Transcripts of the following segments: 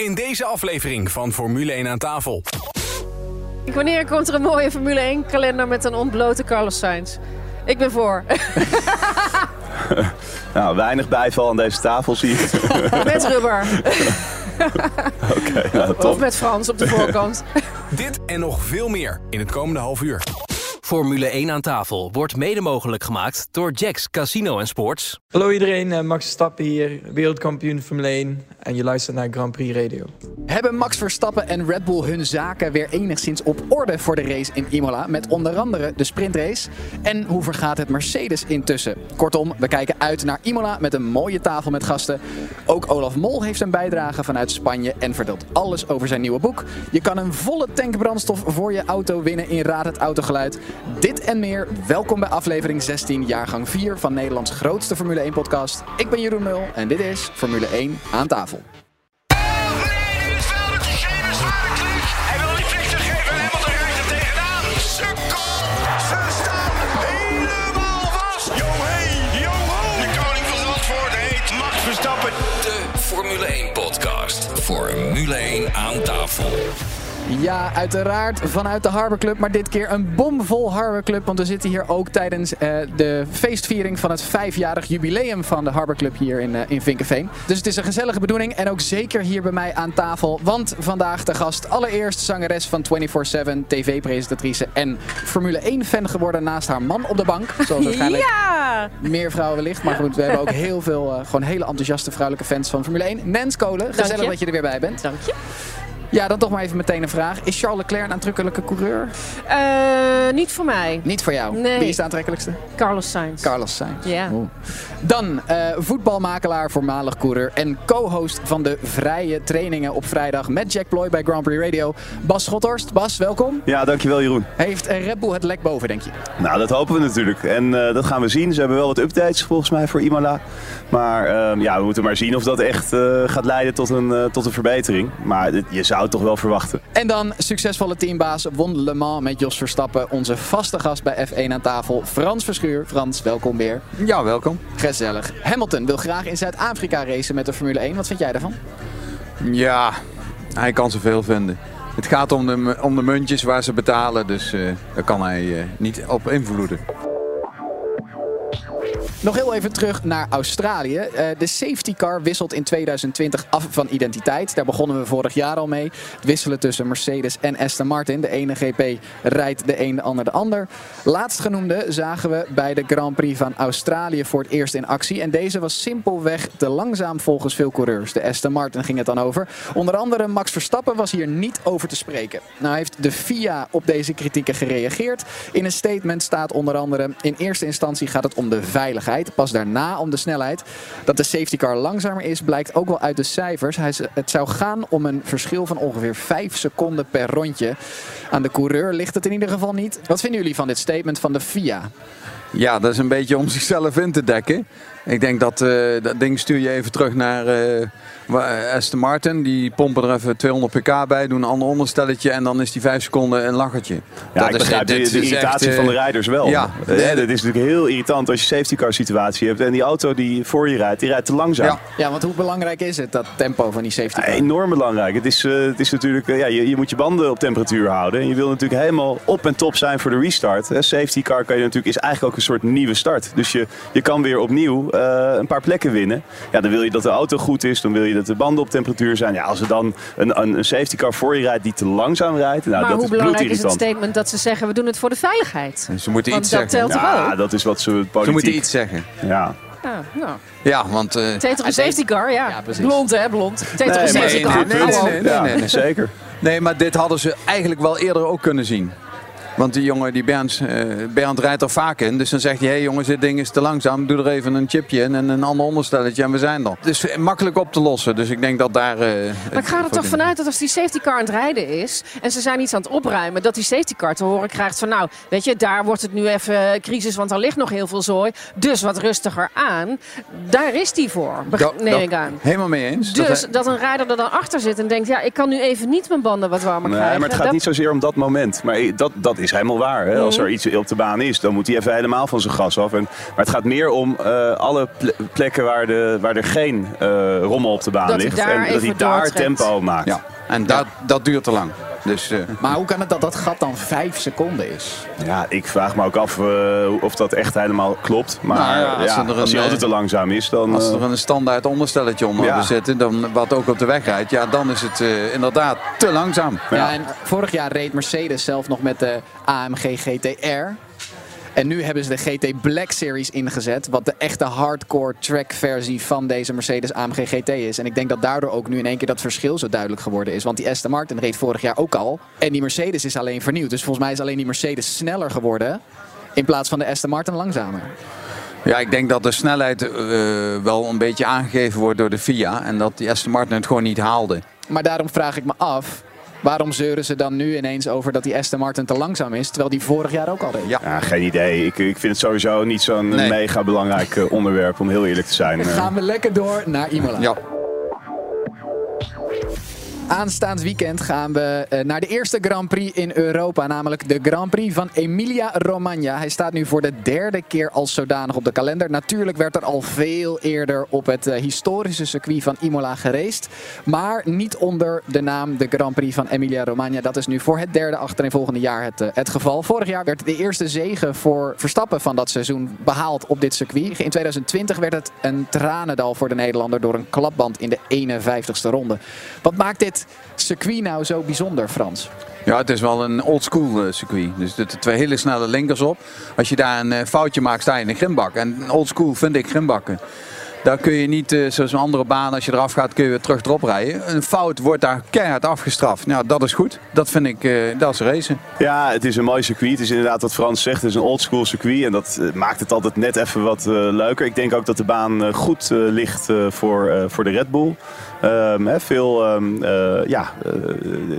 In deze aflevering van Formule 1 aan tafel. Wanneer komt er een mooie Formule 1 kalender met een ontblote Carlos Sainz? Ik ben voor. Nou, weinig bijval aan deze tafel zie ik. met rubber. Oké, nou, Of met Frans op de voorkant. Dit en nog veel meer in het komende half uur. Formule 1 aan tafel wordt mede mogelijk gemaakt door Jacks Casino en Sports. Hallo iedereen, eh, Max Verstappen hier, wereldkampioen Formule 1 en je luistert naar Grand Prix Radio. Hebben Max Verstappen en Red Bull hun zaken weer enigszins op orde voor de race in Imola? Met onder andere de sprintrace. En hoe vergaat het Mercedes intussen? Kortom, we kijken uit naar Imola met een mooie tafel met gasten. Ook Olaf Mol heeft een bijdrage vanuit Spanje en vertelt alles over zijn nieuwe boek. Je kan een volle tank brandstof voor je auto winnen in Raad het Autogeluid. Dit en meer, welkom bij aflevering 16, jaargang 4 van Nederlands grootste Formule 1 podcast. Ik ben Jeroen Mul en dit is Formule 1 aan tafel. Formule 1 podcast. Formule 1 aan tafel. Ja, uiteraard vanuit de Harbor Club, maar dit keer een bomvol Harbor Club. Want we zitten hier ook tijdens eh, de feestviering van het vijfjarig jubileum van de Harbor Club hier in, eh, in Vinkenveen. Dus het is een gezellige bedoeling en ook zeker hier bij mij aan tafel. Want vandaag de gast allereerst zangeres van 24-7, tv-presentatrice en Formule 1-fan geworden naast haar man op de bank. Zoals waarschijnlijk Ja! meer vrouwen wellicht. Maar goed, we hebben ook heel veel eh, gewoon hele enthousiaste vrouwelijke fans van Formule 1. Nens Kolen, gezellig dat je er weer bij bent. Dank je. Ja, dan toch maar even meteen een vraag. Is Charles Leclerc een aantrekkelijke coureur? Eh, niet voor mij. Niet voor jou. Nee. Wie is de aantrekkelijkste? Carlos Sainz. Carlos Sainz. Ja. Oeh. Dan eh, voetbalmakelaar, voormalig coureur en co-host van de vrije trainingen op vrijdag met Jack Ploy bij Grand Prix Radio. Bas Schothorst. Bas, welkom. Ja, dankjewel Jeroen. Heeft Red Bull het lek boven, denk je? Nou, dat hopen we natuurlijk. En eh, dat gaan we zien. Ze hebben wel wat updates volgens mij voor Imola. Maar ehm, ja, we moeten maar zien of dat echt eh, gaat leiden tot een, tot een verbetering. Maar dit- je zou het toch wel verwachten. En dan succesvolle teambaas won Le Mans met Jos Verstappen. Onze vaste gast bij F1 aan tafel, Frans Verschuur. Frans, welkom weer. Ja, welkom. Gezellig. Hamilton wil graag in Zuid-Afrika racen met de Formule 1. Wat vind jij daarvan? Ja, hij kan zoveel vinden. Het gaat om de, om de muntjes waar ze betalen, dus eh, daar kan hij eh, niet op invloeden. Nog heel even terug naar Australië. Eh, de safety car wisselt in 2020 af van identiteit. Daar begonnen we vorig jaar al mee. Het wisselen tussen Mercedes en Aston Martin. De ene GP rijdt de een, de ander de ander. Laatstgenoemde zagen we bij de Grand Prix van Australië voor het eerst in actie. En deze was simpelweg te langzaam volgens veel coureurs. De Aston Martin ging het dan over. Onder andere Max Verstappen was hier niet over te spreken. Nou heeft de FIA op deze kritieken gereageerd. In een statement staat onder andere... in eerste instantie gaat het om de veiligheid. Pas daarna om de snelheid. Dat de safety car langzamer is blijkt ook wel uit de cijfers. Hij Het zou gaan om een verschil van ongeveer 5 seconden per rondje. Aan de coureur ligt het in ieder geval niet. Wat vinden jullie van dit statement van de FIA? Ja, dat is een beetje om zichzelf in te dekken. Ik denk dat eh, dat ding stuur je even terug naar eh, wa- Aston Martin. Die pompen er even 200 pk bij, doen een ander onderstelletje en dan is die 5 seconden een lachertje. Ja, ik begrijp de, de irritatie van de rijders wel. Ja. Eh, het is natuurlijk heel irritant als je safety car situatie hebt. En die auto die voor je rijdt, die rijdt te langzaam. Ja. Ja, want hoe belangrijk is het, dat tempo van die safety Ja, car? enorm belangrijk. Het is, eh, het is natuurlijk, eh, ja, je, je moet je banden op temperatuur houden. En je wil natuurlijk helemaal op en top zijn voor de restart. Hè. Safety car kan je natuurlijk, is eigenlijk ook een soort nieuwe start. Dus je, je kan weer opnieuw eh, een paar plekken winnen. Ja, dan wil je dat de auto goed is. Dan wil je dat de banden op temperatuur zijn. Ja, als er dan een, een, een safety car voor je rijdt die te langzaam rijdt. Nou, maar dat hoe is belangrijk is het statement dat ze zeggen we doen het voor de veiligheid? Ze moeten Want iets dat zeggen. telt Ja, ook? dat is wat ze politiek... Ze moeten iets zeggen. Ja. Ah, nou. Ja, want... eh, Het heet toch een safety car? Ja, Ja, precies. blond hè, blond. Het heet toch een Nee, safety car? nee, nee, nee, ja, nee, nee. zeker. Nee, maar dit hadden ze eigenlijk wel eerder ook kunnen zien. Want die jongen, die Bernd, eh, Bernd rijdt er vaak in. Dus dan zegt hij, hé hey jongens, dit ding is te langzaam. Doe er even een chipje in en een ander onderstelletje en we zijn er. Het is makkelijk op te lossen. Dus ik denk dat daar... eh, Maar ik ga er toch vanuit dat als die safety car aan het rijden is en ze zijn iets aan het opruimen, dat die safety car te horen krijgt van nou, weet je, daar wordt het nu even crisis, want er ligt nog heel veel zooi. Dus wat rustiger aan. Daar is die voor, neem ik aan. Helemaal mee eens. Dus Dat- dat een rijder er dan achter zit en denkt, ja, ik kan nu even niet mijn banden wat warmer Nee, krijgen. maar het gaat Dat- niet zozeer om dat moment. Maar dat, dat is is helemaal waar. Hè? Als er iets op de baan is, dan moet hij even helemaal van zijn gas af. En, maar het gaat meer om eh, alle ple- plekken waar, de, waar er geen eh, rommel op de baan Dat ligt. en dat hij daar doortrekt. tempo maakt. Ja. En dat, dat duurt te lang. Dus, eh, Maar hoe kan het dat dat gat dan 5 seconden is? Ja, ik vraag me ook af eh, of dat echt helemaal klopt. Maar Nou ja, ja, als als, er een, hij eh, altijd te langzaam is, dan... als er een standaard onderstelletje onder Ja. ja. zitten, dan, wat ook op de weg rijdt, ja, dan is het eh, inderdaad te langzaam. Ja. en vorig jaar reed Mercedes zelf nog met de AMG GTR. En nu hebben ze de GT Black Series ingezet. Wat de echte hardcore track versie van deze Mercedes AMG GT is. En ik denk dat daardoor ook nu in één keer dat verschil zo duidelijk geworden is. Want die Aston Martin reed vorig jaar ook al. En die Mercedes is alleen vernieuwd. Dus volgens mij is alleen die Mercedes sneller geworden. In plaats van de Aston Martin langzamer. Ja, ik denk dat de snelheid eh, wel een beetje aangegeven wordt door de FIA. En dat die Aston Martin het gewoon niet haalde. Maar daarom vraag ik me af. Waarom zeuren ze dan nu ineens over dat die Aston Martin te langzaam is? Terwijl die vorig jaar ook al reed. Ja. Ja, geen idee. Ik, ik vind het sowieso niet zo'n Nee. mega belangrijk eh, onderwerp, om heel eerlijk te zijn. Dan Eh, gaan we lekker door naar Imola. Ja. Aanstaand weekend gaan we eh, naar de eerste Grand Prix in Europa, namelijk de Grand Prix van Emilia Romagna. Hij staat nu voor de derde keer als zodanig op de kalender. Natuurlijk werd er al veel eerder op het eh, historische circuit van Imola geraced, maar niet onder de naam de Grand Prix van Emilia Romagna. Dat is nu voor het derde achtereenvolgende jaar het, eh, het geval. Vorig jaar werd de eerste zege voor Verstappen van dat seizoen behaald op dit circuit. In 2020 werd het een tranendal voor de Nederlander door een klapband in de 51ste ronde. Wat maakt dit circuit nou zo bijzonder, Frans? Ja, het is wel een oldschool eh, circuit. Dus er twee hele snelle linkers op. Als je daar een eh, foutje maakt, sta je in een grimbak. En oldschool vind ik grimbakken. Daar kun je niet, eh, zoals een andere baan, als je eraf gaat, kun je weer terug erop rijden. Een fout wordt daar keihard afgestraft. Nou, dat is goed. Dat vind ik, eh, dat is racen. Ja, het is een mooi circuit. Het is inderdaad wat Frans zegt. Het is een oldschool circuit. En dat eh, maakt het altijd net even wat leuker. Ik denk ook dat de baan goed ligt voor, voor de Red Bull. Ehm, veel eh, ja,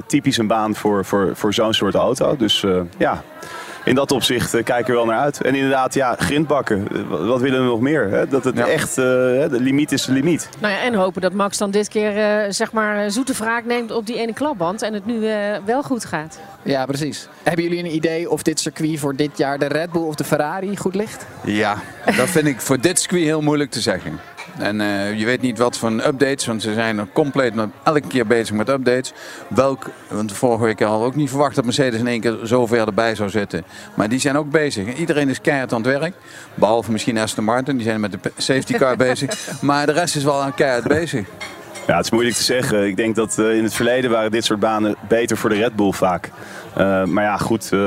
typisch een baan voor, voor, voor zo'n soort auto. Dus ja, in dat opzicht eh, kijk ik er wel naar uit. En inderdaad, ja, grindbakken. Eh, Wat, wat willen we nog meer? Hè? Dat het Ja. echt, eh, hè, de limiet is de limiet. Nou ja, en hopen dat Max dan dit keer eh, zeg maar zoete wraak neemt op die ene klapband. En het nu eh, wel goed gaat. Ja, precies. Hebben jullie een idee of dit circuit voor dit jaar de Red Bull of de Ferrari goed ligt? Ja, dat vind ik voor dit circuit heel moeilijk te zeggen. En eh, je weet niet wat voor updates, want ze zijn compleet met, elke keer bezig met updates. Welk, want vorige week hadden we ook niet verwacht dat Mercedes in één keer zo ver erbij zou zitten. Maar die zijn ook bezig. Iedereen is keihard aan het werk. Behalve misschien Aston Martin, die zijn met de safety car bezig. Maar de rest is wel aan keihard bezig. Ja, het is moeilijk te zeggen. Ik denk dat eh, in het verleden waren dit soort banen beter voor de Red Bull vaak. Eh, maar ja, goed. eh,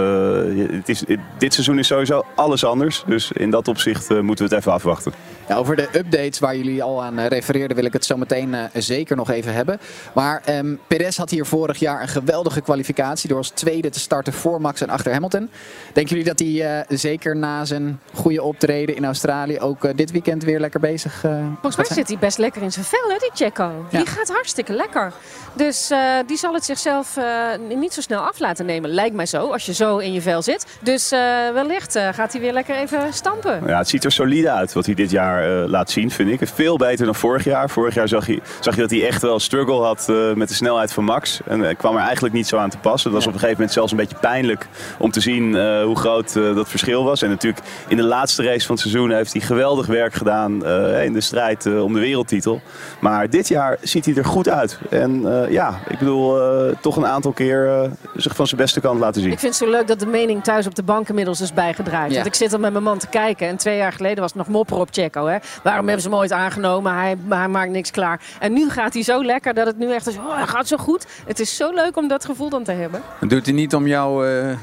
het is, dit seizoen is sowieso alles anders. Dus in dat opzicht moeten we het even afwachten. Ja, over de updates waar jullie al aan eh, refereerden wil ik het zo meteen eh, zeker nog even hebben. Maar ehm Perez had hier vorig jaar een geweldige kwalificatie door als tweede te starten voor Max en achter Hamilton. Denken jullie dat hij eh, zeker na zijn goede optreden in Australië ook dit weekend weer lekker bezig eh Volgens mij zit hij best lekker in zijn vel, hè, die Checo. Ja. Die gaat hartstikke lekker. Dus eh, die zal het zichzelf eh, niet zo snel af laten nemen. Lijkt mij zo, als je zo in je vel zit. Dus eh, wellicht eh, gaat hij weer lekker even stampen. Ja, het ziet er solide uit wat hij dit jaar eh, laat zien, vind ik. Veel beter dan vorig jaar. Vorig jaar zag je, zag je dat hij echt wel struggle had eh, met de snelheid van Max. En eh, kwam er eigenlijk niet zo aan te passen. Het was op een gegeven moment zelfs een beetje pijnlijk om te zien eh, hoe groot dat verschil was. En natuurlijk in de laatste race van het seizoen heeft hij geweldig werk gedaan eh, in de strijd eh, om de wereldtitel. Maar dit jaar ziet hij er goed uit. En eh, ja, ik bedoel, eh, toch een aantal keer eh, zich van zijn beste kant laten zien. Ik vind het zo leuk dat de mening thuis op de bank inmiddels is bijgedraaid. Ja. Want ik zit er met mijn man te kijken. En twee jaar geleden was het nog mopper op Checo. Waarom hebben ze hem ooit aangenomen? Hij, hij maakt niks klaar. En nu gaat hij zo lekker dat het nu echt is. Oh, hij gaat zo goed. Het is zo leuk om dat gevoel dan te hebben. Doet hij niet om jou, eh,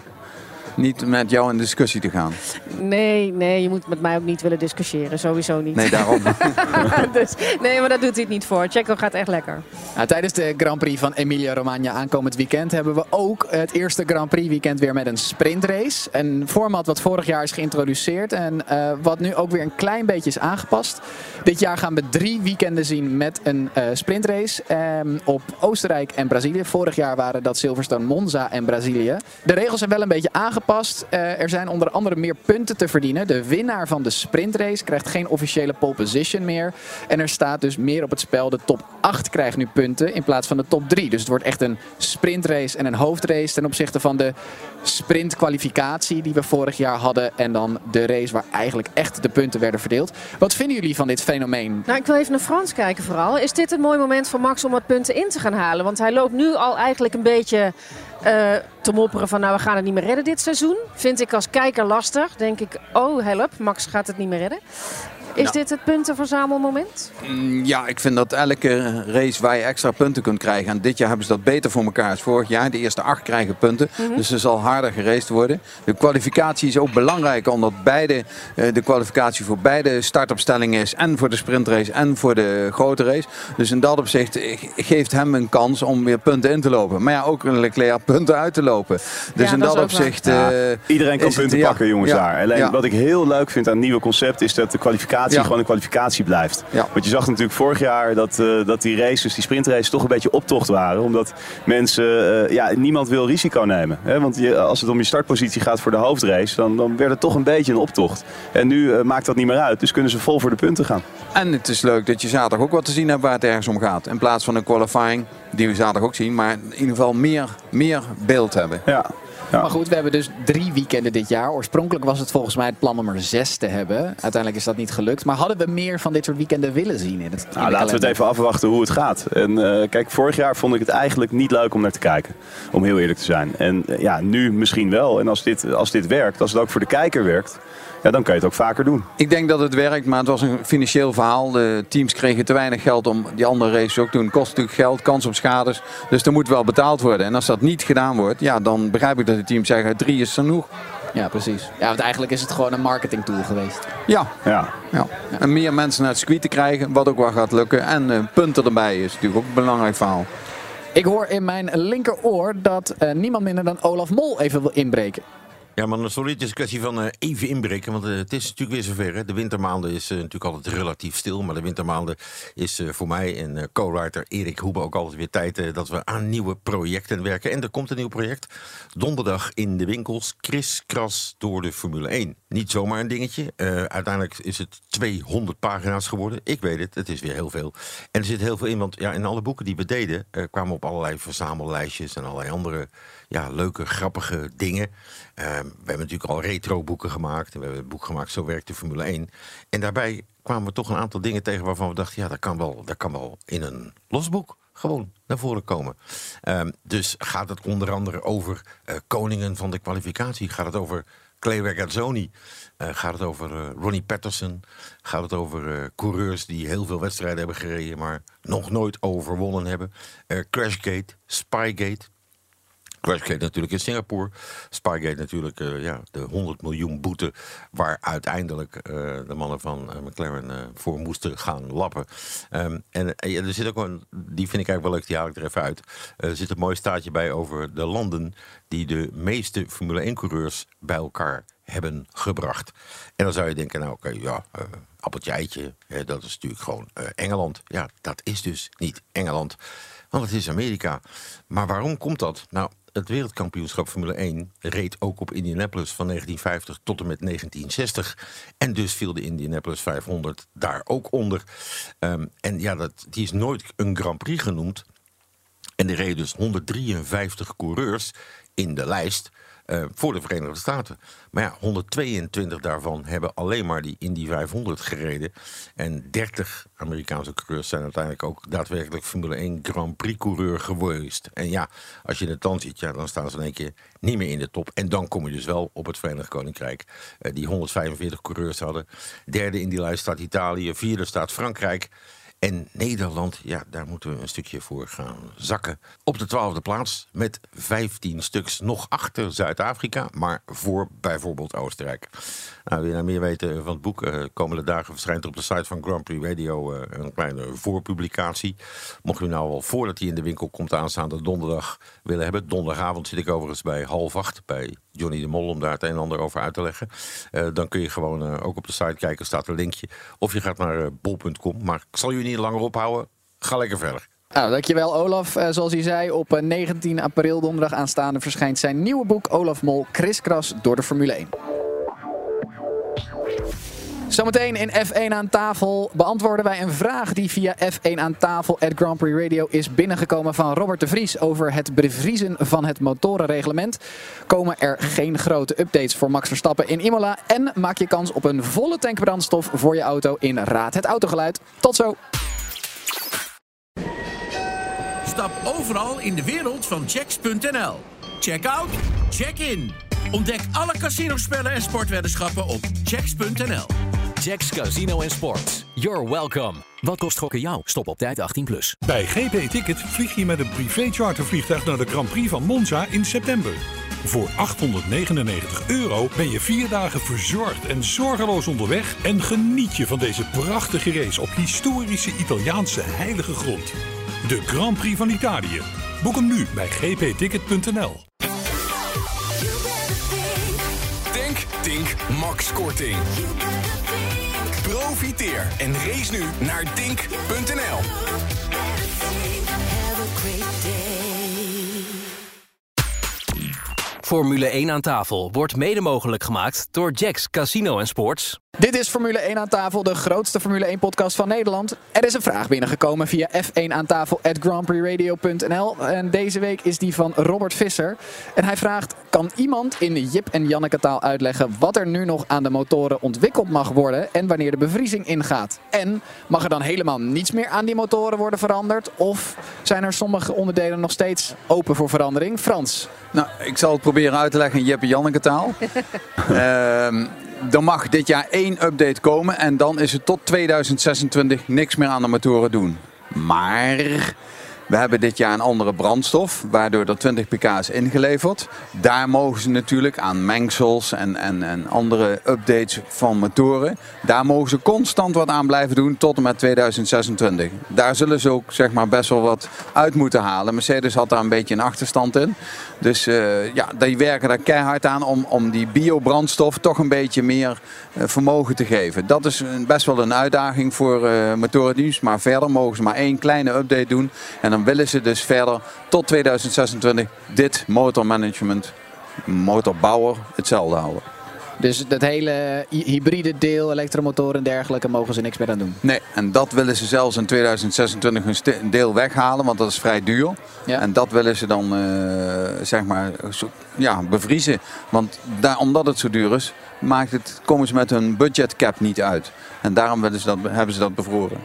niet met jou in discussie te gaan. Nee, nee, je moet met mij ook niet willen discussiëren. Sowieso niet. Nee, daarom. dus, nee, maar daar doet hij het niet voor. Checo gaat echt lekker. Nou, tijdens de Grand Prix van Emilia Romagna aankomend weekend hebben we ook het eerste Grand Prix weekend weer met een sprintrace. Een format wat vorig jaar is geïntroduceerd en eh, wat nu ook weer een klein beetje is aangepast. Dit jaar gaan we drie weekenden zien met een eh, sprintrace ehm, op Oostenrijk en Brazilië. Vorig jaar waren dat Silverstone, Monza en Brazilië. De regels zijn wel een beetje aangepast. Aangepast. Eh, er zijn onder andere meer punten te verdienen. De winnaar van de sprintrace krijgt geen officiële pole position meer. En er staat dus meer op het spel. De top 8 krijgt nu punten in plaats van de top 3. Dus het wordt echt een sprintrace en een hoofdrace ten opzichte van de sprintkwalificatie die we vorig jaar hadden. En dan de race waar eigenlijk echt de punten werden verdeeld. Wat vinden jullie van dit fenomeen? Nou, ik wil even naar Frans kijken vooral. Is dit een mooi moment voor Max om wat punten in te gaan halen? Want hij loopt nu al eigenlijk een beetje eh, te mopperen van... nou, we gaan het niet meer redden dit seizoen. Vind ik als kijker lastig. Denk ik, oh help, Max gaat het niet meer redden. Is Nou. dit het puntenverzamelmoment? Mm, Ja, ik vind dat elke race waar je extra punten kunt krijgen. En dit jaar hebben ze dat beter voor elkaar als vorig jaar. De eerste acht krijgen punten. Dus er zal harder geraced worden. De kwalificatie is ook belangrijk. Omdat beide, eh, de kwalificatie voor beide startopstellingen is. En voor de sprintrace en voor de grote race. Dus in dat opzicht eh, geeft hem een kans om weer punten in te lopen. Maar ja, ook Leclerc punten uit te lopen. Dus Ja, in dat opzicht... Ja, eh, Iedereen kan het- punten ja, pakken, jongens, ja, daar. Alleen ja. wat ik heel leuk vind aan het nieuwe concept is dat de kwalificatie Ja. gewoon een kwalificatie blijft. Ja. Want je zag natuurlijk vorig jaar dat, eh, dat die races, die sprintraces, toch een beetje optocht waren. Omdat mensen, eh, ja, niemand wil risico nemen. Hè? Want je, als het om je startpositie gaat voor de hoofdrace, dan, dan werd het toch een beetje een optocht. En nu eh, maakt dat niet meer uit. Dus kunnen ze vol voor de punten gaan. En het is leuk dat je zaterdag ook wat te zien hebt waar het ergens om gaat. In plaats van een qualifying, die we zaterdag ook zien. Maar in ieder geval meer, meer beeld hebben. Ja. Ja. Maar goed, we hebben dus drie weekenden dit jaar. Oorspronkelijk was het volgens mij het plan om er zes te hebben. Uiteindelijk is dat niet gelukt. Maar hadden we meer van dit soort weekenden willen zien in het in Nou, laten we het even afwachten hoe het gaat. En eh, kijk, vorig jaar vond ik het eigenlijk niet leuk om naar te kijken. Om heel eerlijk te zijn. En eh, ja, nu misschien wel. En als dit, als dit werkt, als het ook voor de kijker werkt, ja, dan kan je het ook vaker doen. Ik denk dat het werkt, maar het was een financieel verhaal. De teams kregen te weinig geld om die andere races ook te doen. Kost natuurlijk geld, kans op schades. Dus er moet wel betaald worden. En als dat niet gedaan wordt, ja, dan begrijp ik dat de teams zeggen drie is genoeg. Ja, precies. Ja, want eigenlijk is het gewoon een marketing tool geweest. Ja, Ja. ja. En meer mensen naar het circuit te krijgen, wat ook wel gaat lukken. En eh, punten erbij is natuurlijk ook een belangrijk verhaal. Ik hoor in mijn linkeroor dat eh, niemand minder dan Olaf Mol even wil inbreken. Ja, maar sorry, het is een kwestie van eh, even inbreken. Want eh, het is natuurlijk weer zover. Hè. De wintermaanden is eh, natuurlijk altijd relatief stil. Maar de wintermaanden is voor mij en co-writer Erik Hoebe ook altijd weer tijd dat we aan nieuwe projecten werken. En er komt een nieuw project. Donderdag in de winkels. Kriskras door de Formule 1. Niet zomaar een dingetje. Uiteindelijk is het 200 pagina's geworden. Ik weet het, het is weer heel veel. En er zit heel veel in. Want ja, in alle boeken die we deden kwamen op allerlei verzamellijstjes en allerlei andere ja, leuke, grappige dingen. Eh, we hebben natuurlijk al retro boeken gemaakt. En we hebben een boek gemaakt, Zo werkt de Formule 1. En daarbij kwamen we toch een aantal dingen tegen waarvan we dachten... ja, dat kan wel, dat kan wel in een losboek gewoon naar voren komen. Ehm, dus gaat het onder andere over eh, koningen van de kwalificatie? Gaat het over Clay Regazzoni? Eh, gaat het over Ronnie Patterson? Gaat het over coureurs die heel veel wedstrijden hebben gereden... maar nog nooit overwonnen hebben? Crashgate, Spygate... Crashgate natuurlijk in Singapore. Spygate natuurlijk eh, ja, de 100 miljoen boete... waar uiteindelijk eh, de mannen van eh, McLaren voor moesten gaan lappen. Ehm, en er zit ook een, die vind ik eigenlijk wel leuk, die haal ik er even uit. Er zit een mooi staatje bij over de landen... die de meeste Formule 1-coureurs bij elkaar hebben gebracht. En dan zou je denken, nou oké, ja, appeltje eitje, dat is natuurlijk gewoon Engeland. Ja, dat is dus niet Engeland, want het is Amerika. Maar waarom komt dat? Nou, het wereldkampioenschap Formule 1 reed ook op Indianapolis van 1950 tot en met 1960. En dus viel de Indianapolis 500 daar ook onder. Ehm, en ja, dat, die is nooit een Grand Prix genoemd. En er reden dus 153 coureurs in de lijst eh, voor de Verenigde Staten. Maar ja, 122 daarvan hebben alleen maar die Indy 500 gereden. En 30 Amerikaanse coureurs zijn uiteindelijk ook daadwerkelijk Formule 1 Grand Prix coureur geweest. En ja, als je het dan ziet, ja, dan staan ze in één keer niet meer in de top. En dan kom je dus wel op het Verenigd Koninkrijk, eh, die 145 coureurs hadden. Derde in die lijst staat Italië, vierde staat Frankrijk. En Nederland, ja, daar moeten we een stukje voor gaan zakken. Op de twaalfde plaats met 15 stuks nog achter Zuid-Afrika, maar voor bijvoorbeeld Oostenrijk. Nou, wil je nou meer weten van het boek? eh, komende dagen verschijnt er op de site van Grand Prix Radio eh, een kleine voorpublicatie. Mocht u nou al voordat hij in de winkel komt aanstaande donderdag willen hebben. Donderdagavond zit ik overigens bij half acht bij Johnny de Mol om daar het een en ander over uit te leggen. Eh, dan kun je gewoon ook op de site kijken, staat een linkje. Of je gaat naar bol.com. Maar ik zal jullie langer ophouden. Ga lekker verder. Nou, dankjewel Olaf. Eh, zoals hij zei, op eh, 19 april donderdag aanstaande verschijnt zijn nieuwe boek Olaf Mol Kriskras door de Formule 1. Zometeen in F1 aan tafel beantwoorden wij een vraag die via F1 aan tafel at Grand Prix Radio is binnengekomen van Robert de Vries over het bevriezen van het motorenreglement. Komen er geen grote updates voor Max Verstappen in Imola en maak je kans op een volle tank brandstof voor je auto in Raad het Autogeluid. Tot zo! Stap overal in de wereld van checks.nl. Check out, check in. Ontdek alle casinospellen en sportweddenschappen op checks.nl. Jacks Casino en Sports. You're welcome. Wat kost gokken jou? Stop op tijd 18+. Plus. Bij GP Ticket vlieg je met een privé chartervliegtuig naar de Grand Prix van Monza in september. Voor 899 euro ben je vier dagen verzorgd en zorgeloos onderweg en geniet je van deze prachtige race op historische Italiaanse heilige grond. De Grand Prix van Italië. Boek hem nu bij gpticket.nl. Denk, Tink, Max Korting. Profiteer en race nu naar dink.nl. Formule 1 aan tafel wordt mede mogelijk gemaakt door Jacks Casino Sports. Dit is Formule 1 aan tafel, de grootste Formule 1 podcast van Nederland. Er is een vraag binnengekomen via F1 aan tafel at grandprixradio.nl. En deze week is die van Robert Visser. En hij vraagt, kan iemand in de Jip en Janneke taal uitleggen wat er nu nog aan de motoren ontwikkeld mag worden en wanneer de bevriezing ingaat? En mag er dan helemaal niets meer aan die motoren worden veranderd? Of zijn er sommige onderdelen nog steeds open voor verandering? Frans? Nou, ik zal het proberen uit te leggen in Jeppe Janneke taal. Ehm, er mag dit jaar één update komen en dan is het tot 2026 niks meer aan de motoren doen. Maar we hebben dit jaar een andere brandstof, waardoor er 20 pk is ingeleverd. Daar mogen ze natuurlijk aan mengsels en, en, en andere updates van motoren. Daar mogen ze constant wat aan blijven doen tot en met 2026. Daar zullen ze ook zeg maar, best wel wat uit moeten halen. Mercedes had daar een beetje een achterstand in. Dus uh, ja, die werken daar keihard aan om, om die biobrandstof toch een beetje meer uh, vermogen te geven. Dat is best wel een uitdaging voor uh, motorendienst. Maar verder mogen ze maar één kleine update doen. En dan willen ze dus verder tot 2026 dit motormanagement, motorbouwer, hetzelfde houden. Dus dat hele hybride deel, elektromotoren en dergelijke, mogen ze niks meer aan doen? Nee, en dat willen ze zelfs in 2026 een deel weghalen, want dat is vrij duur. Ja. En dat willen ze dan, uh, zeg maar, ja, bevriezen. Want daar, omdat het zo duur is, maakt het, komen ze met hun budgetcap niet uit. En daarom willen ze dat, hebben ze dat bevroren.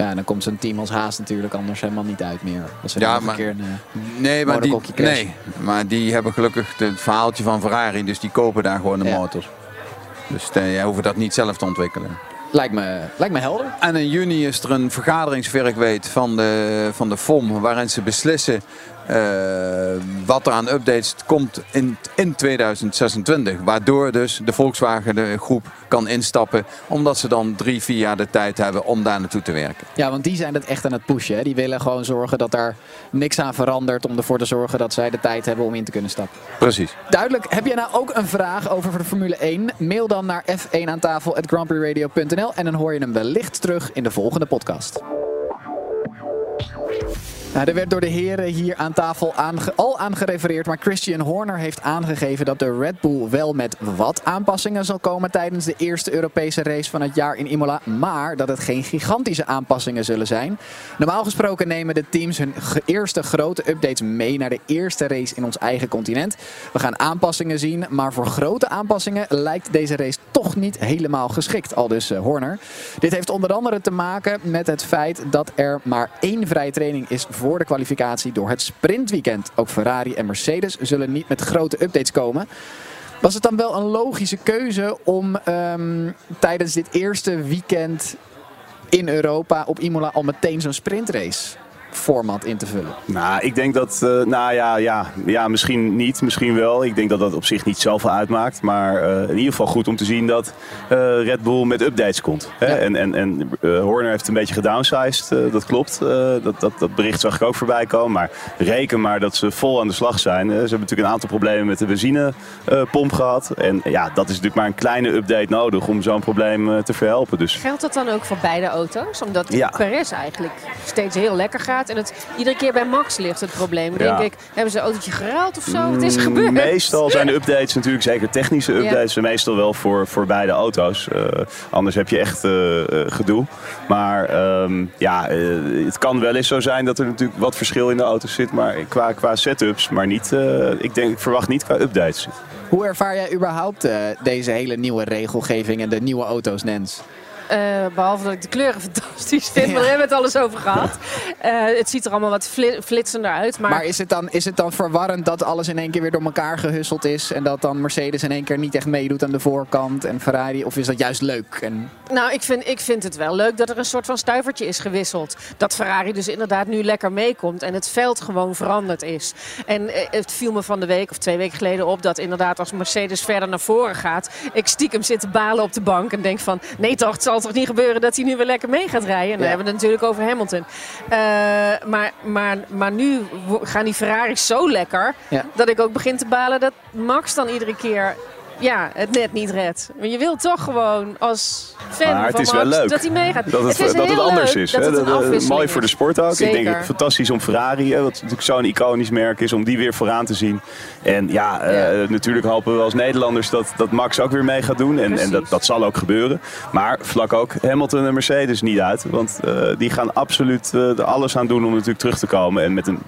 Ja, dan komt zo'n team als Haas natuurlijk anders helemaal niet uit meer. Als ze ja, maar, een keer een uh, nee, maar die, nee, maar die hebben gelukkig het verhaaltje van Ferrari, dus die kopen daar gewoon de ja. motor. Dus uh, jij hoeft dat niet zelf te ontwikkelen. Lijkt me, lijkt me helder. En in juni is er een vergadering, zover ik weet, van de, van de FOM, waarin ze beslissen wat er aan updates komt in, in 2026. Waardoor dus de Volkswagen de groep kan instappen. Omdat ze dan drie, vier jaar de tijd hebben om daar naartoe te werken. Ja, want die zijn het echt aan het pushen. Hè? Die willen gewoon zorgen dat daar niks aan verandert. Om ervoor te zorgen dat zij de tijd hebben om in te kunnen stappen. Precies. Duidelijk. Heb jij nou ook een vraag over de Formule 1? Mail dan naar f1 aan tafel at grandprixradio.nl en dan hoor je hem wellicht terug in de volgende podcast. Nou, er werd door de heren hier aan tafel al aan gerefereerd, maar Christian Horner heeft aangegeven dat de Red Bull wel met wat aanpassingen zal komen tijdens de eerste Europese race van het jaar in Imola, maar dat het geen gigantische aanpassingen zullen zijn. Normaal gesproken nemen de teams hun eerste grote updates mee naar de eerste race in ons eigen continent. We gaan aanpassingen zien, maar voor grote aanpassingen lijkt deze race toch niet helemaal geschikt, al dus uh, Horner. Dit heeft onder andere te maken met het feit dat er maar één vrije training is voor de kwalificatie door het sprintweekend. Ook Ferrari en Mercedes zullen niet met grote updates komen. Was het dan wel een logische keuze om um, tijdens dit eerste weekend in Europa op Imola al meteen zo'n sprintrace format in te vullen? Nou, ik denk dat, uh, nou ja, ja, ja, misschien niet, misschien wel. Ik denk dat dat op zich niet zoveel uitmaakt. Maar uh, in ieder geval goed om te zien dat uh, Red Bull met updates komt. Hè? Ja. En, en, en Horner heeft een beetje gedownsized, dat klopt. dat, dat, dat bericht zag ik ook voorbij komen. Maar reken maar dat ze vol aan de slag zijn. ze hebben natuurlijk een aantal problemen met de benzinepomp gehad. En ja, dat is natuurlijk maar een kleine update nodig om zo'n probleem te verhelpen. Dus. Geldt dat dan ook voor beide auto's? Omdat ja. Perez eigenlijk steeds heel lekker gaat. En het iedere keer bij Max ligt het probleem. Ja. Denk ik, hebben ze een autootje geruild of zo? Wat is er gebeurd? Mm, Meestal zijn de updates natuurlijk, zeker technische Ja. updates, meestal wel voor, voor beide auto's. Eh, anders heb je echt eh, eh, gedoe. Maar ehm, ja, eh, het kan wel eens zo zijn dat er natuurlijk wat verschil in de auto's zit. Maar qua, qua setups, maar niet, eh, ik, denk, ik verwacht niet qua updates. Hoe ervaar jij überhaupt eh, deze hele nieuwe regelgeving en de nieuwe auto's, Nens? Eh, behalve dat ik de kleuren fantastisch vind, maar daar hebben we het alles over gehad. Eh, het ziet er allemaal wat fli- flitsender uit. Maar, Maar is het, dan, is het dan verwarrend dat alles in één keer weer door elkaar gehusseld is? En dat dan Mercedes in één keer niet echt meedoet aan de voorkant en Ferrari? Of is dat juist leuk? En... Nou, ik vind, ik vind het wel leuk dat er een soort van stuivertje is gewisseld. Dat Ferrari dus inderdaad nu lekker meekomt en het veld gewoon veranderd is. En eh, het viel me van de week of twee weken geleden op dat inderdaad als Mercedes verder naar voren gaat, ik stiekem zit te balen op de bank en denk van nee toch, het zal toch niet gebeuren dat hij nu weer lekker mee gaat rijden. En dan Ja. hebben we het natuurlijk over Hamilton. Eh, maar, maar, maar nu gaan die Ferraris zo lekker Ja. dat ik ook begin te balen dat Max dan iedere keer ja, het net niet redt. Maar je wilt toch gewoon als fan Maar het van is Max dat hij meegaat. dat het, is dat het anders is. Dat het Dat, eh, afwisseling mooi voor de is. sport ook. Ik denk het fantastisch om Ferrari, hè, wat natuurlijk zo'n iconisch merk is, om die weer vooraan te zien. En ja, eh, natuurlijk hopen we als Nederlanders dat, dat Max ook weer mee gaat doen. En, en dat, dat zal ook gebeuren. Maar vlak ook Hamilton en Mercedes niet uit. Want eh, die gaan absoluut eh, er alles aan doen om natuurlijk terug te komen. En met een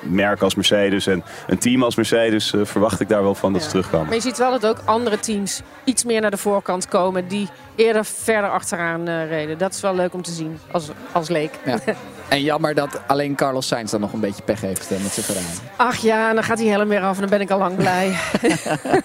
merk als Mercedes en een team als Mercedes verwacht ik daar wel van dat ze terugkomen. Maar je ziet wel dat ook andere teams iets meer naar de voorkant komen die eerder verder achteraan eh, reden. Dat is wel leuk om te zien als, als leek. Ja. En jammer dat alleen Carlos Sainz dan nog een beetje pech heeft met zijn Ferrari. Ach ja, en dan gaat die helm weer af en dan ben ik al lang blij.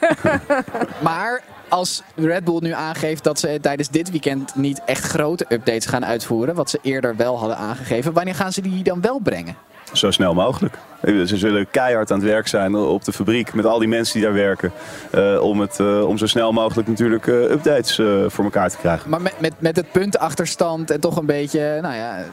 Maar als Red Bull nu aangeeft dat ze tijdens dit weekend niet echt grote updates gaan uitvoeren, wat ze eerder wel hadden aangegeven, wanneer gaan ze die dan wel brengen? Zo snel mogelijk. Ze zullen keihard aan het werk zijn op de fabriek met al die mensen die daar werken. eh, om, het, eh, om zo snel mogelijk natuurlijk eh, updates voor elkaar te krijgen. Maar met, met, met het puntachterstand en toch een beetje, nou ja,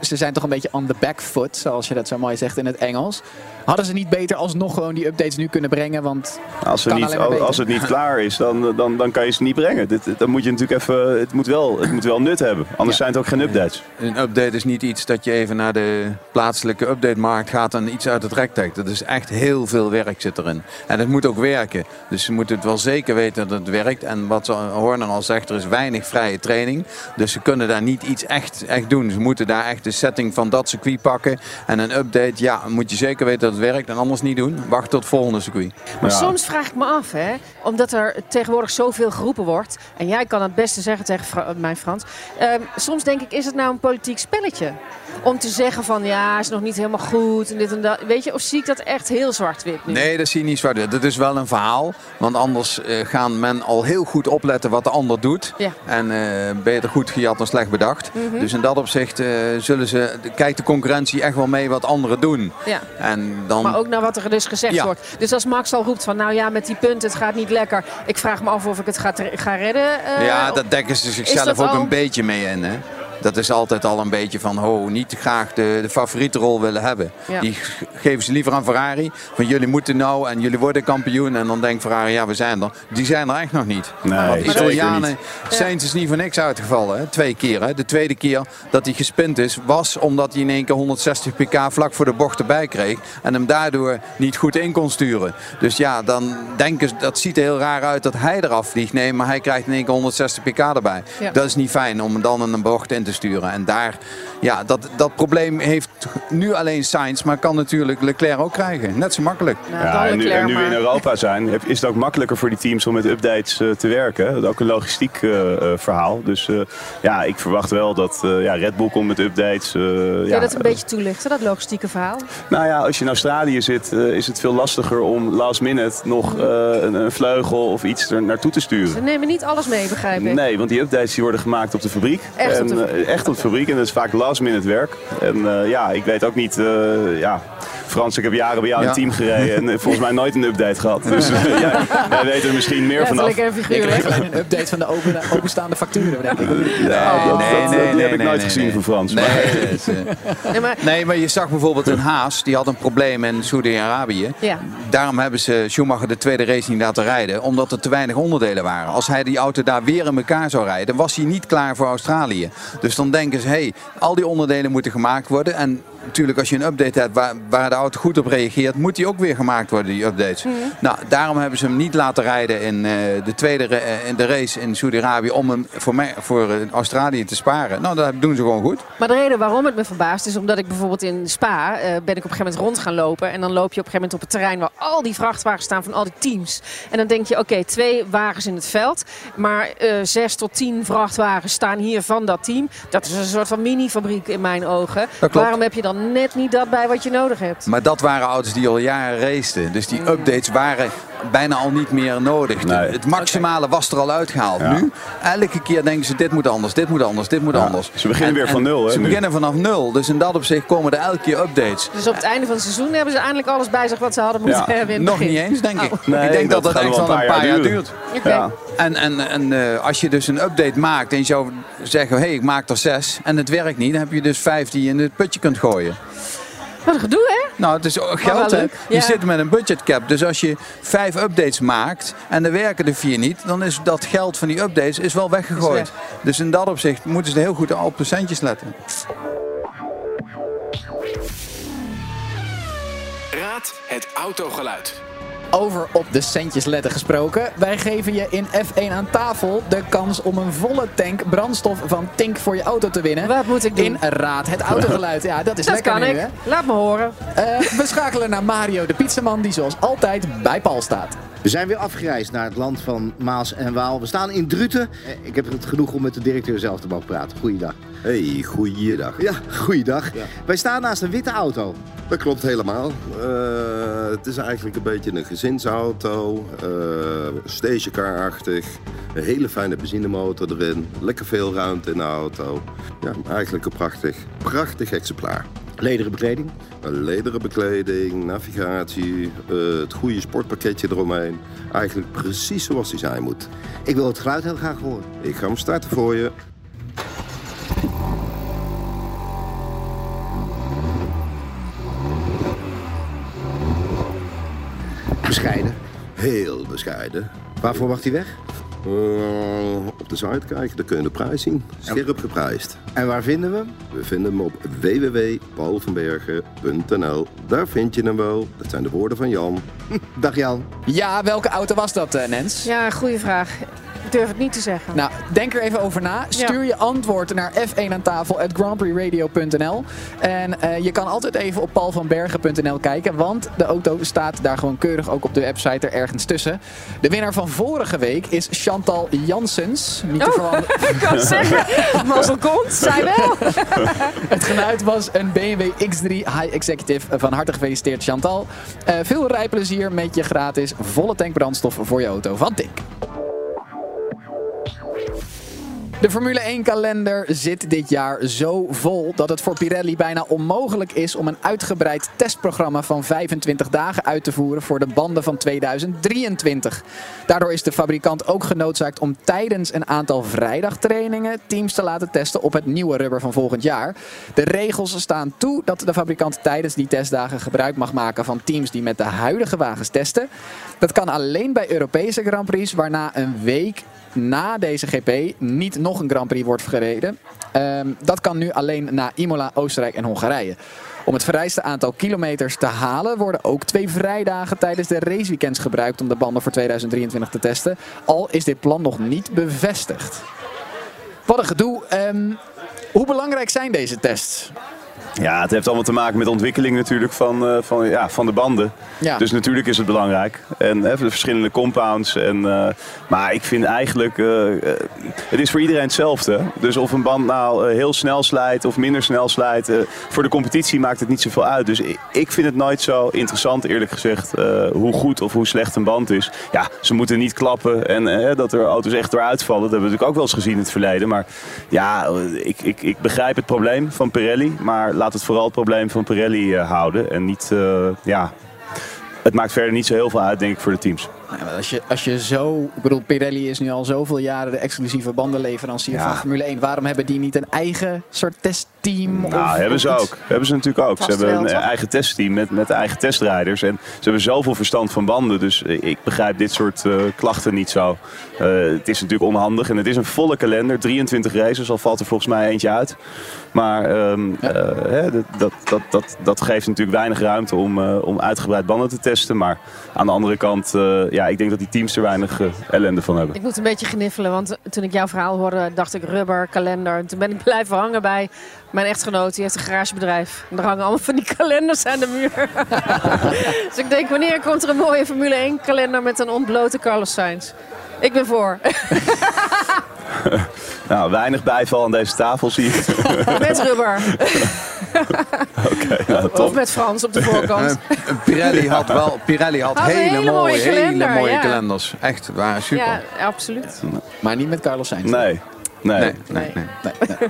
ze zijn toch een beetje on the back foot, zoals je dat zo mooi zegt in het Engels. Hadden ze niet beter alsnog gewoon die updates nu kunnen brengen? Want Als, ze kan niet, als het niet klaar is, dan, dan, dan kan je ze niet brengen. Dit, dan moet je natuurlijk even, het, moet wel, het moet wel nut hebben. Anders zijn het ook geen updates. Een update is niet iets dat je even naar de plaatselijke updatemarkt gaat en iets uit het rek trekt. Dat is echt heel veel werk zit erin. En het moet ook werken. Dus ze moeten het wel zeker weten dat het werkt. En wat Horner al zegt, er is weinig vrije training. Dus ze kunnen daar niet iets echt, echt doen. Ze moeten daar echt de setting van dat circuit pakken. En een update, ja, moet je zeker weten dat het werkt en anders niet doen. Wacht tot het volgende circuit. Maar soms vraag ik me af, hè, omdat er tegenwoordig zoveel geroepen wordt. En jij kan het beste zeggen tegen Fra- mijn Frans. ehm, soms denk ik, is het nou een politiek spelletje? Om te zeggen van ja, is nog niet helemaal goed en dit en dat. Weet je, of zie ik dat echt heel zwart-wit nu? Nee, dat zie je niet zwart. Dat is wel een verhaal. Want anders eh, gaan men al heel goed opletten wat de ander doet. Ja. En eh, beter goed gejat dan slecht bedacht. Mhm. Dus in dat opzicht eh, zullen ze, kijkt de concurrentie echt wel mee wat anderen doen. Ja. En dan, Maar ook naar wat er dus gezegd Ja. wordt. Dus als Max al roept van nou ja, met die punten, het gaat niet lekker. Ik vraag me af of ik het ga, ga redden. ja, dat dekken ze zichzelf ook al- een beetje mee in. Hè? Dat is altijd al een beetje van, ho, niet graag de, de favoriete rol willen hebben. Ja. Die geven ze liever aan Ferrari. Van jullie moeten nou en jullie worden kampioen. En dan denkt Ferrari, ja, we zijn er. Die zijn er echt nog niet. Nee, Want Italianen, niet. Sainz is niet voor niks uitgevallen. Hè? Twee keer. Hè? De tweede keer dat hij gespind is, was omdat hij in één keer 160 pk vlak voor de bocht erbij kreeg. En hem daardoor niet goed in kon sturen. Dus ja, dan denken ze, dat ziet er heel raar uit dat hij eraf vliegt. Nee, maar hij krijgt in één keer 160 pk erbij. Ja. Dat is niet fijn om hem dan in een bocht in te sturen. En daar, ja, dat, dat probleem heeft nu alleen Sainz, maar kan natuurlijk Leclerc ook krijgen. Net zo makkelijk. Nou, Ja, en nu, en nu we in. Europa zijn, is het ook makkelijker voor die teams om met updates eh, te werken. Dat is ook een logistiek eh, eh, verhaal. Dus eh, ja, ik verwacht wel dat eh, ja, Red Bull komt met updates. eh, Kun je ja, dat een beetje toelichten, dat logistieke verhaal? Nou ja, als je in Australië zit, is het veel lastiger om last minute nog eh, een, een vleugel of iets er naartoe te sturen. Ze nemen niet alles mee, begrijp ik. Nee, want die updates die worden gemaakt op de fabriek. Echt en, op de eh, echt op de fabriek. En dat is vaak last minute werk. En eh, ja, ik weet ook niet. eh, ja, Frans, ik heb jaren bij jou Ja. het team gereden. En eh, volgens mij nooit een update gehad. Dus eh, ja, jij weet er misschien meer vanaf. Figuurlijk. alleen een update van de open, openstaande facturen, denk ik. Dat, nee, dat- nee, die nee, heb ik nee, nooit nee, gezien nee. van Frans. Nee, maar- Nee, maar, Nee, maar je zag bijvoorbeeld een Haas, die had een probleem in Saudi-Arabië. Ja. Daarom hebben ze Schumacher de tweede race niet laten rijden, omdat er te weinig onderdelen waren. Als hij die auto daar weer in elkaar zou rijden, was hij niet klaar voor Australië. Dus dan denken ze, hé, hey, al die onderdelen moeten gemaakt worden. En natuurlijk als je een update hebt waar, waar de auto goed op reageert, moet die ook weer gemaakt worden, die updates. Mhm. Nou, daarom hebben ze hem niet laten rijden in eh, de tweede eh, in de race in Saudi-Arabië om hem voor, mij, voor eh, Australië te sparen. Nou, dat doen ze gewoon goed. Maar de reden waarom het me verbaast is omdat ik bijvoorbeeld in Spa ben ik op een gegeven moment rond gaan lopen. En dan loop je op een gegeven moment op het terrein waar al die vrachtwagens staan van al die teams. En dan denk je, oké, twee wagens in het veld. Maar eh, zes tot tien vrachtwagens staan hier van dat team. Dat is een soort van mini-fabriek in mijn ogen. Waarom heb je dan net niet dat bij wat je nodig hebt? Maar dat waren auto's die al jaren raceten. Dus die updates waren bijna al niet meer nodig. Het maximale was er al uitgehaald. Ja. Nu, elke keer denken ze dit moet anders, dit moet anders, dit moet Ja, anders. ze beginnen weer van nul, hè, Ze nu. beginnen vanaf nul. Dus in dat opzicht komen er elke keer updates. Dus op het einde van het seizoen hebben ze eindelijk alles bij zich wat ze hadden moeten Ja, hebben in het nog begin. niet eens, denk ik. Oh. Nee, ik denk dat dat dat, echt wel een paar jaar duurt. En, en, en eh, als je dus een update maakt en je zou zeggen, hé, hey, ik maak er zes en het werkt niet, dan heb je dus vijf die je in het putje kunt gooien. Wat een gedoe, hè? Nou, het is wel geld, hè? Je ja. zit met een budgetcap. Dus als je vijf updates maakt en er werken er vier niet, dan is dat geld van die updates is wel weggegooid. Is Dus in dat opzicht moeten ze heel goed op de centjes letten. Raad het autogeluid. Over op de centjes letten gesproken. Wij geven je in F1 aan tafel de kans om een volle tank brandstof van Tink voor je auto te winnen. Wat moet ik doen? In Raad het autogeluid. Ja, dat is Dat lekker kan nu, ik. hè? Laat me horen. Eh, we schakelen naar Mario de pizzaman die zoals altijd bij Paul staat. We zijn weer afgereisd naar het land van Maas en Waal. We staan in Druten. Eh, Ik heb het genoeg om met de directeur zelf te mogen praten. Goeiedag. Hey, goeiedag. Ja, goeiedag. Wij staan naast een witte auto. Dat klopt helemaal. Eh, het is eigenlijk een beetje een gezinsauto, eh stationcar-achtig. Een hele fijne benzinemotor erin, lekker veel ruimte in de auto. Ja, eigenlijk een prachtig, prachtig exemplaar. Lederen bekleding. Een lederen bekleding, navigatie, eh, het goede sportpakketje eromheen. Eigenlijk precies zoals die zijn moet. Ik wil het geluid heel graag horen. Ik ga hem starten voor je. Bescheiden. Heel bescheiden. Waarvoor wacht hij weg? Eh, op de site kijken, dan kun je de prijs zien. Scherp geprijsd. En waar vinden we hem? We vinden hem op www.paulvanbergen.nl. Daar vind je hem wel. Dat zijn de woorden van Jan. Dag Jan. Ja, welke auto was dat, eh, Nens? Ja, goede vraag. Ik durf het niet te zeggen. Nou, denk er even over na. Stuur je antwoord naar f1 aan tafel at grandprixradio.nl. En eh, je kan altijd even op paulvanbergen.nl kijken, want de auto staat daar gewoon keurig ook op de website er ergens tussen. De winnaar van vorige week is Chantal Janssens. Niet te Oh, veranderen. ik kan zeggen, mazzel komt, zij wel. Het geluid was een BMW X3 High Executive. Van harte gefeliciteerd Chantal. Eh, veel rijplezier met je gratis volle tank brandstof voor je auto van Tink. De Formule 1 kalender zit dit jaar zo vol dat het voor Pirelli bijna onmogelijk is om een uitgebreid testprogramma van 25 dagen uit te voeren voor de banden van 2023. Daardoor is de fabrikant ook genoodzaakt om tijdens een aantal vrijdagtrainingen teams te laten testen op het nieuwe rubber van volgend jaar. De regels staan toe dat de fabrikant tijdens die testdagen gebruik mag maken van teams die met de huidige wagens testen. Dat kan alleen bij Europese Grand Prix, waarna een week na deze GP niet nog een Grand Prix wordt gereden. Ehm, dat kan nu alleen na Imola, Oostenrijk en Hongarije. Om het vereiste aantal kilometers te halen worden ook twee vrijdagen tijdens de raceweekends gebruikt om de banden voor 2023 te testen. Al is dit plan nog niet bevestigd. Wat een gedoe. Ehm, hoe belangrijk zijn deze tests? Ja, het heeft allemaal te maken met de ontwikkeling natuurlijk van, eh, van, ja, van de banden. Ja. Dus natuurlijk is het belangrijk. En hè, de verschillende compounds. En, eh, maar ik vind eigenlijk, eh, het is voor iedereen hetzelfde. Dus of een band nou heel snel slijt of minder snel slijt. voor de competitie maakt het niet zoveel uit. Dus ik, vind het nooit zo interessant eerlijk gezegd hoe goed of hoe slecht een band is. Ja, ze moeten niet klappen en dat er auto's echt eruit vallen. Dat hebben we natuurlijk ook wel eens gezien in het verleden. Maar ja, ik, ik, ik begrijp het probleem van Pirelli. Maar laat het vooral het probleem van Pirelli eh, houden. En niet, eh, ja, het maakt verder niet zo heel veel uit denk ik voor de teams. Nou, maar als, je, als je zo... Ik bedoel, Pirelli is nu al zoveel jaren de exclusieve bandenleverancier Ja. van Formule 1. Waarom hebben die niet een eigen soort testteam? Nou, of, hebben ze ook. iets? Hebben ze natuurlijk ook. Vast ze hebben wel, een toch? eh, eigen testteam met, met eigen testrijders. En ze hebben zoveel verstand van banden. Dus eh, ik begrijp dit soort eh, klachten niet zo. Eh, het is natuurlijk onhandig. En het is een volle kalender. 23 races. Al valt er volgens mij eentje uit. Maar ehm, eh, hè, dat, dat, dat, dat, dat geeft natuurlijk weinig ruimte om, eh, om uitgebreid banden te testen. Maar aan de andere kant, eh, ja, ik denk dat die teams er weinig eh, ellende van hebben. Ik moet een beetje gniffelen, want toen ik jouw verhaal hoorde, dacht ik rubber, kalender. En toen ben ik blijven hangen bij mijn echtgenoot, die heeft een garagebedrijf. En er hangen allemaal van die kalenders aan de muur. dus ik denk, wanneer komt er een mooie Formule 1 kalender met een ontblote Carlos Sainz? Ik ben voor. Nou, weinig bijval aan deze tafel zie ik. met rubber. Oké, nou, Of met Frans op de voorkant. Eh, Pirelli had wel Pirelli had, hele, hele mooie, mooie hele mooie ja. kalenders. Echt, waren super. Ja, absoluut. Maar niet met Carlos Sainz. Nee. Nee. Nee, nee, nee.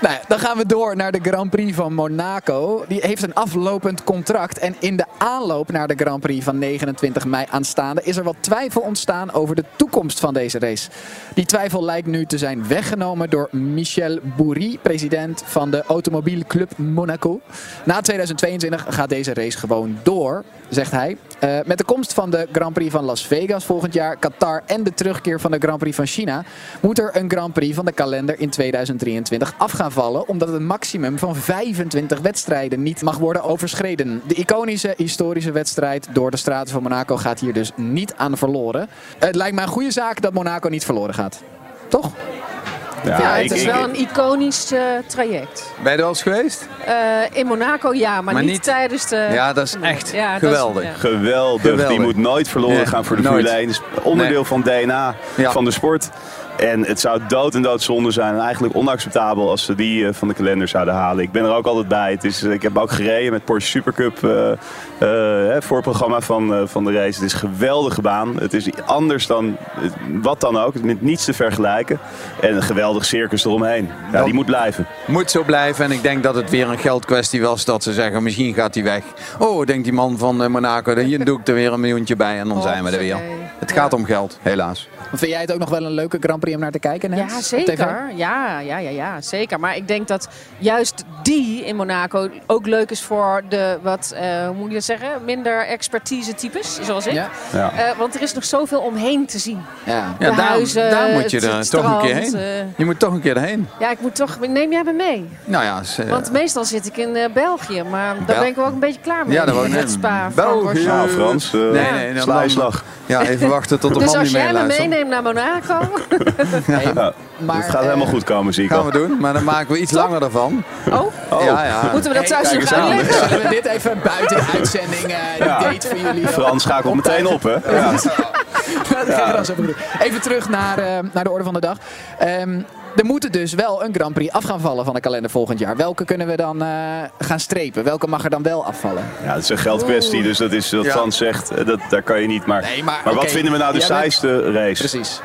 Nou, dan gaan we door naar de Grand Prix van Monaco. Die heeft een aflopend contract. En in de aanloop naar de Grand Prix van 29 mei aanstaande is er wat twijfel ontstaan over de toekomst van deze race. Die twijfel lijkt nu te zijn weggenomen door Michel Bourry, president van de Automobielclub Monaco. Na 2022 gaat deze race gewoon door, zegt hij. Eh, met de komst van de Grand Prix van Las Vegas volgend jaar, Qatar en de terugkeer van de Grand Prix van China, moet er een Grand Prix van de kalender in 2023 af gaan vallen, omdat het maximum van 25 wedstrijden niet mag worden overschreden. De iconische historische wedstrijd door de straten van Monaco gaat hier dus niet aan verloren. Het lijkt mij een goede zaak dat Monaco niet verloren gaat. Toch? Ja, het ik- is ik- wel een iconisch eh, traject. Ben je er al eens geweest? Eh, in Monaco ja, maar, Maar niet, niet- tijdens de... Ja, dat is echt Ja, dat is- geweldig. ja. Geweldig. Geweldig. Die moet nooit verloren Nee, gaan voor de. Formule 1. Het is onderdeel Nee. van het DNA Ja. van de sport. En het zou dood en dood zonde zijn. En eigenlijk onacceptabel als ze die eh, van de kalender zouden halen. Ik ben er ook altijd bij. Het is, eh, ik heb ook gereden met Porsche Supercup. eh eh, hè, voorprogramma van, van de race. Het is een geweldige baan. Het is anders dan wat dan ook. Met niets te vergelijken. En een geweldig circus eromheen. Ja, Dat- die moet blijven. Moet zo blijven. En ik denk dat het weer een geldkwestie was. Dat ze zeggen, misschien gaat hij weg. Oh, denkt die man van Monaco. dan- Hier doe ik er weer een miljoentje bij. En dan zijn we er weer. Het gaat om geld, helaas. Vind jij het ook nog wel een leuke Grand Prix om naar te kijken? Nens, Ja, zeker. Ja, ja, ja, ja, zeker. Maar ik denk dat juist die in Monaco ook leuk is voor de wat, eh, hoe moet je dat zeggen, minder expertise types, zoals ik. Ja. Ja. Eh, want er is nog zoveel omheen te zien. Ja. De Ja, daar, huizen, daar moet je het- het toch een keer heen. eh. Je moet toch een keer erheen. Ja, ik moet toch, neem jij me mee? Nou ja, Want meestal zit ik in eh, België, maar daar Bel- ben ik wel ook een beetje klaar mee. Ja, dat wou ik Met net- Spa, België. Frans, nee, nee. Ja, even wachten tot de Dus man als niet jij me naar Monaco, Ja, Maar, het gaat eh, helemaal goed komen, zie ik Gaan we doen, maar dan maken we iets langer ervan. oh, Oh. Ja, ja. moeten we dat thuis nog uitleggen? Zullen we dit even buiten de uitzending, eh Ja. date voor jullie? eh, Frans schakelt meteen op, hè? Ja. Dat gaan we dan zo doen. Even terug naar, eh, naar de orde van de dag. Ehm, er moeten dus wel een Grand Prix af gaan vallen van de kalender volgend jaar. Welke kunnen we dan eh, gaan strepen? Welke mag er dan wel afvallen? Ja, het is een geldkwestie, dus dat is wat Ja. Frans zegt. eh, Dat, daar kan je niet. Maar, Nee, maar, maar wat vinden we nou de bent- saaiste race? Precies.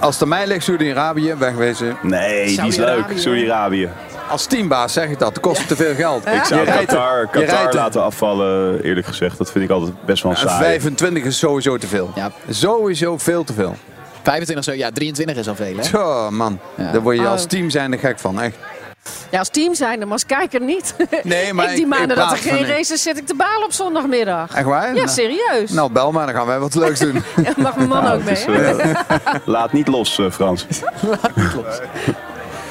Als aan mij ligt, Saudi-Arabië, wegwezen. Nee, die is leuk. Saudi-Arabië. Als teambaas zeg ik dat, het kost te veel geld. Ik zou Je Qatar, Qatar laten afvallen, eerlijk gezegd. Dat vind ik altijd best wel En saai. 25 is sowieso te veel. Ja. Sowieso veel te veel. 25 zo, ja, 23 is al veel, hè? Zo, man. Ja. Daar word je als Oh. team zijn er gek van, echt. Ja, als team zijn, maar als kijker niet. Nee, maar ik die maanden ik dat er geen races zit ik te balen op zondagmiddag. Echt waar? Ja, Nou, serieus. Nou, bel maar, dan gaan wij wat leuks doen. Ja, mag mijn man Nou, ook mee? is, laat niet los, eh, Frans.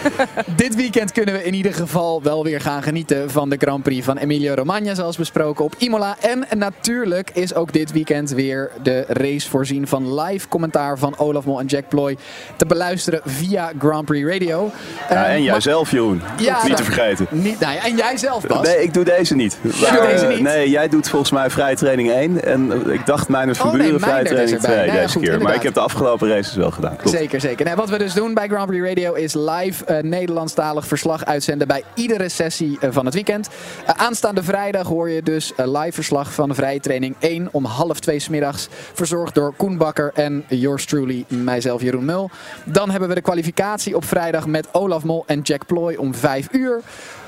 Dit weekend kunnen we in ieder geval wel weer gaan genieten van de Grand Prix van Emilia Romagna, zoals besproken op Imola. En natuurlijk is ook dit weekend weer de race voorzien van live commentaar van Olaf Mol en Jack Ploy te beluisteren via Grand Prix Radio. Ja, Eh, en jij maar- zelf, Jeroen. Ja, niet nou, te vergeten. Niet, nou ja, en jij zelf, Bas. Nee, ik doe deze niet. Jij doet Maar, deze eh, niet? Nee, jij doet volgens mij vrije training 1. En eh, ik dacht mijn van Oh, nee, vrije training erbij. 2 Nee, ja, deze goed, keer. Maar ik heb de afgelopen races wel gedaan. Klopt. Zeker, zeker. Nee, wat we dus doen bij Grand Prix Radio is live eh, Nederlandstalig verslag uitzenden bij iedere sessie eh, van het weekend. Eh, aanstaande vrijdag hoor je dus eh, live verslag van vrije training 1 om half 2 smiddags. Verzorgd door Koen Bakker en yours truly, mijzelf Jeroen Mul. Dan hebben we de kwalificatie op vrijdag met Olaf Mol en Jack Ploy om 5 uur.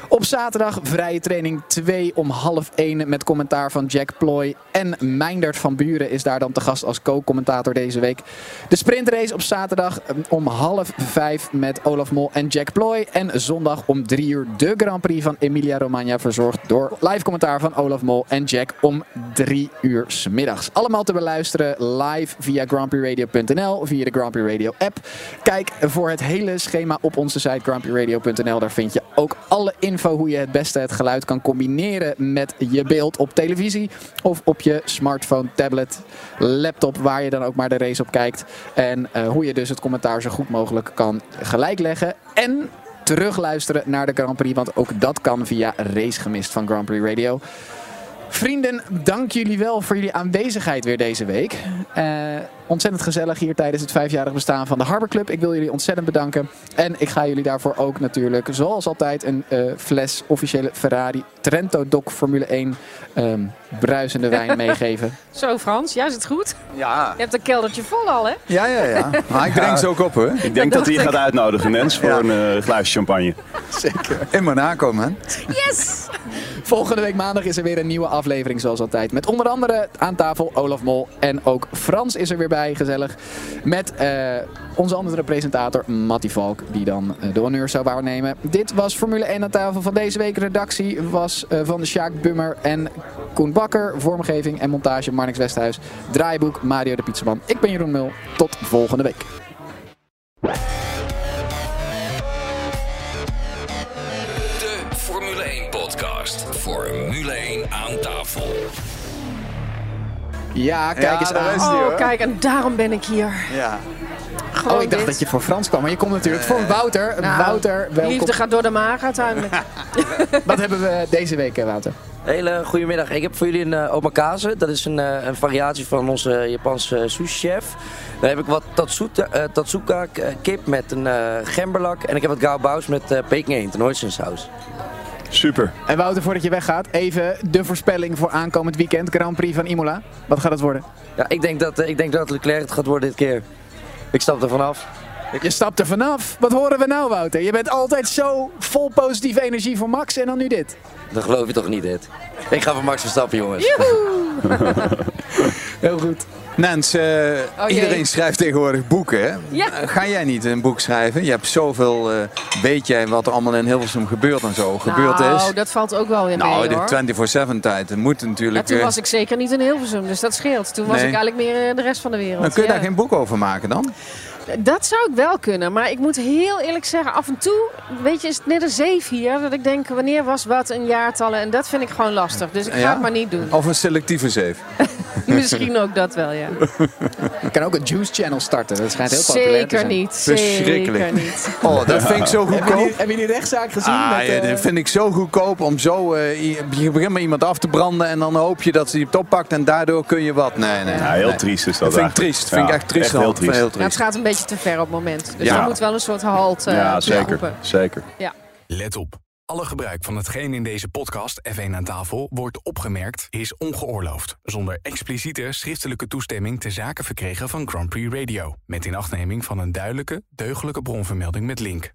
Op zaterdag vrije training 2 om half 1 met commentaar van Jack Ploy. En Meindert van Buren is daar dan te gast als co-commentator deze week. De sprintrace op zaterdag eh, om half 5 met Olaf Mol en Jack Ploy. En zondag om 3 uur de Grand Prix van Emilia Romagna verzorgd door live commentaar van Olaf Mol en Jack om 3 uur middags. Allemaal te beluisteren live via grandprixradio.nl, via de Grand Prix Radio app. Kijk voor het hele schema op onze site grandprixradio.nl. Daar vind je ook alle info hoe je het beste het geluid kan combineren met je beeld op televisie of op je smartphone, tablet, laptop, waar je dan ook maar de race op kijkt. En eh, hoe je dus het commentaar zo goed mogelijk kan gelijkleggen. En terugluisteren naar de Grand Prix, want ook dat kan via Race Gemist van Grand Prix Radio. Vrienden, dank jullie wel voor jullie aanwezigheid weer deze week. Eh, ontzettend gezellig hier tijdens het vijfjarig bestaan van de Harbor Club. Ik wil jullie ontzettend bedanken. En ik ga jullie daarvoor ook natuurlijk, zoals altijd, een eh, fles officiële Ferrari Trento Doc Formule 1 ehm, bruisende wijn meegeven. Zo Frans, ja, is het goed? Ja. Je hebt een keldertje vol al, hè? Ja, ja, ja. Maar ik drink ze ook op hoor. Ik denk dat hij je gaat uitnodigen, Nens, voor Ja. een eh, glaasje champagne. Zeker. In Monaco, man. Yes! Volgende week maandag is er weer een nieuwe aflevering zoals altijd. Met onder andere aan tafel Olaf Mol en ook Frans is er weer bij, gezellig. Met eh, onze andere presentator Matty Valk, die dan eh, de honneur zou waarnemen. Dit was Formule 1 aan tafel van deze week. Redactie was eh, van de Sjaak Bummer en Koen Bakker. Vormgeving en montage Marnix Westhuis. Draaiboek Mario de Pizzaman. Ik ben Jeroen Mul. Tot volgende week. De Formule 1 podcast. Formule 1 aan tafel. Ja, kijk eens aan. Oh, kijk, en daarom ben ik hier. Ja. Gewoon Oh, ik dacht dit. dat je voor Frans kwam. Maar je komt natuurlijk voor Wouter. Nou, Wouter, welkom. Liefde gaat door de maag uiteindelijk. Wat hebben we deze week, eh, Wouter? Hele goedemiddag. Ik heb voor jullie een uh, omakase. Dat is een, eh, een variatie van onze Japanse sushi-chef. Dan heb ik wat tatsuta, tatsuka kip met een eh, gemberlak. En ik heb wat gaobaus met uh, peking eend en hoisinsaus. Super. En Wouter, voordat je weggaat, even de voorspelling voor aankomend weekend. Grand Prix van Imola. Wat gaat het worden? Ja, ik denk dat, ik denk dat Leclerc het gaat worden dit keer. Ik stap er vanaf. Je stapt er vanaf. Wat horen we nou, Wouter? Je bent altijd zo vol positieve energie voor Max en dan nu dit. Dat geloof je toch niet, dit? Ik ga voor Max Verstappen, jongens. Heel goed. Nens, eh, Oh, iedereen schrijft tegenwoordig boeken. Hè? Ja. Eh, Ga jij niet een boek schrijven? Je hebt zoveel, eh, weet jij wat er allemaal in Hilversum gebeurt en zo gebeurd nou, is? dat valt ook wel mee, Nou, de hoor. 24-7 tijd. Dat moet Ja, natuurlijk... toen was ik zeker niet in Hilversum, dus dat scheelt. Toen was Nee. ik eigenlijk meer eh, de rest van de wereld. dan kun je Ja. daar geen boek over maken dan? Dat zou ik wel kunnen, maar ik moet heel eerlijk zeggen, af en toe, weet je, is het net een zeef hier. Dat ik denk, wanneer was wat en jaartallen en dat vind ik gewoon lastig. Dus ik ga Ja? het maar niet doen. Of een selectieve zeef? Misschien ook dat wel, ja. Je kan ook een Juice Channel starten. Dat schijnt heel populair te Zeker zijn. niet, zeker Verschrikkelijk. niet. Oh, dat vind ik zo Hebben goedkoop. jullie, hebben jullie die rechtszaak gezien? Ah, met, ja, eh, dat vind ik zo goedkoop om zo... eh, je begint met iemand af te branden en dan hoop je dat ze die het oppakt en daardoor kun je wat. Nee, nee. Ja, heel nee. triest is dat Dat vind ik triest. vind ik Ja, echt triest. echt heel triest. heel Nou, het gaat een beetje te ver op het moment. Dus Ja. er moet wel een soort halt eh Ja, zeker. Zeker. Ja. Let op. Alle gebruik van hetgeen in deze podcast F1 aan tafel wordt opgemerkt is ongeoorloofd. Zonder expliciete schriftelijke toestemming te zaken verkregen van Grand Prix Radio. Met inachtneming van een duidelijke, deugdelijke bronvermelding met link.